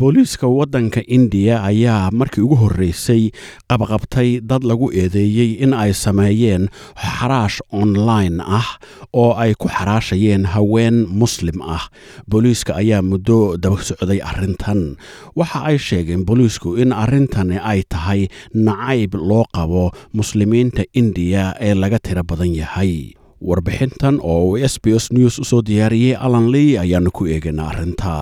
booliiska waddanka indiya ayaa markii ugu horreysay qabqabtay dad lagu eedeeyey in ay sameeyeen xaraash online ah oo ay ku xaraashayeen haween muslim ah. Booliiska ayaa muddo daba socday arrintan. Waxa ay sheegeen booliisku in arrintani ay tahay nacayb loo qabo muslimiinta indiya ee laga tiro badan yahay. Warbixintan oo uu s b s news u soo diyaariyey alan ley ayaanu ku eegaynaa arrinta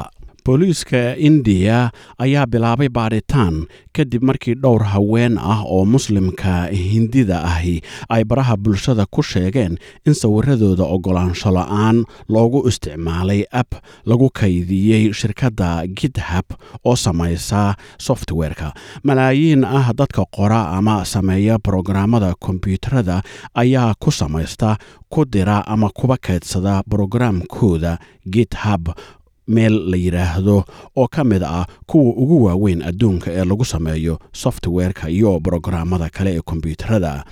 booliiska indiya ayaa bilaabay baadhitaan kadib markii dhowr haween ah oo muslimka hindida ahi ay baraha bulshada ku sheegeen in sawiradooda oggolaansho la'aan loogu isticmaalay app lagu kaydiyey shirkadda githab oo samaysa softwareka. Malaayiin ah dadka qora ama sameeya brograamada kombyuutarada ayaa ku samaysta ku dira ama kuba kaydsada brograamkooda githab meel la yidhaahdo oo ka mid ah kuwa ugu waaweyn adduunka ee lagu sameeyo softwareka iyo brograamada kale ee kombyuutarada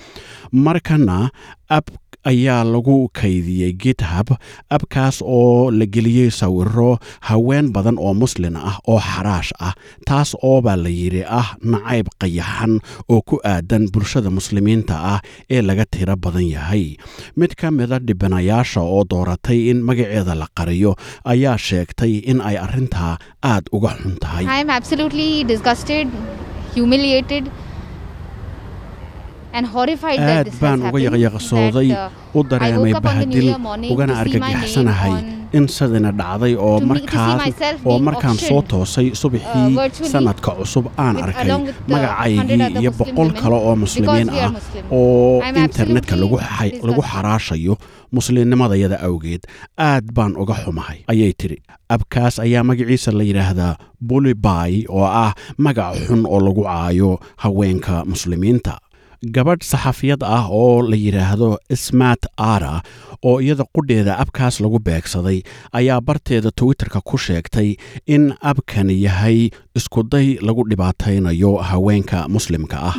markana ab ayaa lagu kaydiyey githab abkaas oo la geliyey sawiro haween badan oo muslin ah oo xaraash ah taas oo baa la yidhi ah nacayb qayaxan oo ku aadan bulshada muslimiinta ah ee laga tiro badan yahay. Mid ka mida dhibanayaasha oo dooratay in magaceeda la qariyo ayaa sheegtay in ay arrintaa aad uga xun tahay aad baan uga yaqyaqsooday u uh, I dareemay morning ugana argagaxsanahay in sidina dhacday oo markaan soo toosay uh, subaxii virtually sanadka cusub aan arkay along with the 100 magacaygii iyo boqol kale oo muslimiin ah oo internetka lagu xaraashayo muslimnimadayada awgeed aad baan uga xumahay ayay tidhi. Abkaas ayaa magaciisa la yidhaahdaa bulibay oo ah magac xun oo lagu caayo haweenka muslimiinta gabadh saxafiyad ah oo la yidhaahdo smat ara oo iyada qudheeda abkaas lagu beegsaday ayaa barteeda twitterka ku sheegtay in abkani yahay iskuday lagu dhibaataynayo haweenka muslimka ah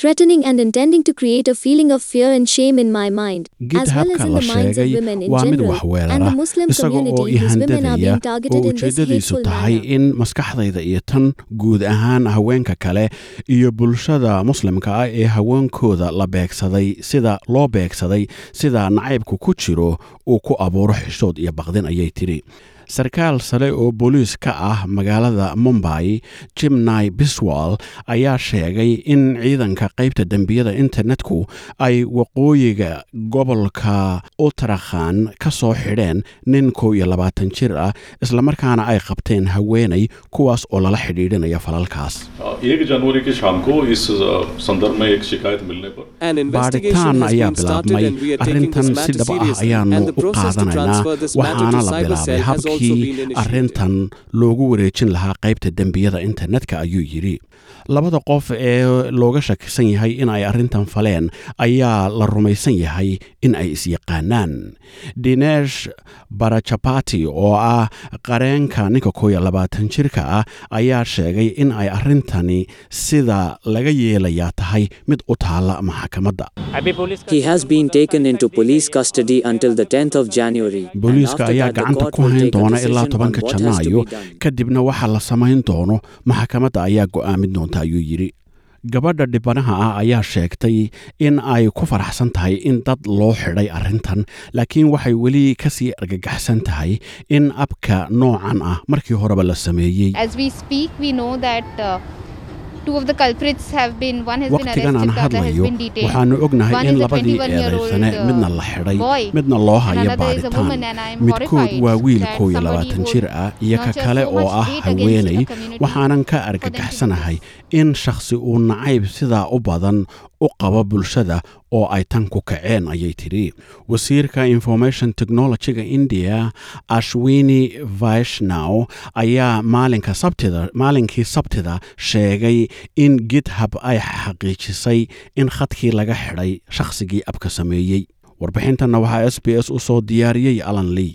Threatening and intending to create a feeling of fear and shame in my mind, as well as in la the minds of sheegay women in waa mid general wax and the Muslim isaga oo community whose women are being targeted oo in this hateful tahay in maskaxdayda iyo tan guud ahaan haweenka kale iyo bulshada muslimka ah ee haweenkooda la beegsaday sida loo beegsaday sida nacaybku ku jiro uu ku abuuro xishood iyo baqdin ayay tidhi sarkaal sare oo booliis ka ah magaalada mumbai jimnai biswal ayaa sheegay in ciidanka qaybta dembiyada internetku ay waqooyiga gobolka utrakhan ka soo xidheen nin kow iyo labaatan jir ah islamarkaana ay qabteen haweenay kuwaas oo lala xidhiidhinaya falalkaas. Baadhitaan ayaa bilaabmay. arrintan si dhaba ah ayaanu u qaadanaynaa waxaana la bilaabay habka initiated. arrintan loogu wareejin lahaa qaybta dembiyada internetka ayuu yidhi labada qof ee looga shakisan yahay in ay arrintan faleen ayaa la rumaysan yahay in ay isyaqaanaan dinesh barajapati oo ah qareenka ninka iyo labaatan jirka ah ayaa sheegay in ay arrintani sida laga yeelayaa tahay mid u taalla maxkamadda He has been taken into police custody until the 10th of January. and booliiska ayaa gacanta ku hayn take a doona ilaa tobanka janaayo kadibna waxaa la samayn doono maxkamadda ayaa go'aamin doonta ayuu yidhi. Gabadha dhibanaha ah ayaa sheegtay in ay ku faraxsan tahay in dad loo xidhay arrintan laakiin waxay weli ka sii argagaxsan tahay in abka noocan ah markii horeba la sameeyey As we speak, we know that two of the culprits have been one has been waqtigan aan arrested, the other has hadlayo been detained. waxaanu ognahay in labadii 21-year-old, eedaysane uh, midna la xidhay midna loo hayo am midkood waa wiil jir ah iyo ka kale oo ah haweenay waxaanan ka argagaxsanahay in shakhsi uu nacayb sidaa u badan u qabo bulshada oo ay tan ku kaceen ayay tidhi. Wasiirka information technologyga india ashwini vaishnaw ayaa maalinkii sabtida sheegay in github ay xaqiijisay in khadkii laga xidhay shakhsigii abka sameeyey. Warbixintanna waxaa s b s u soo diyaariyey alan lee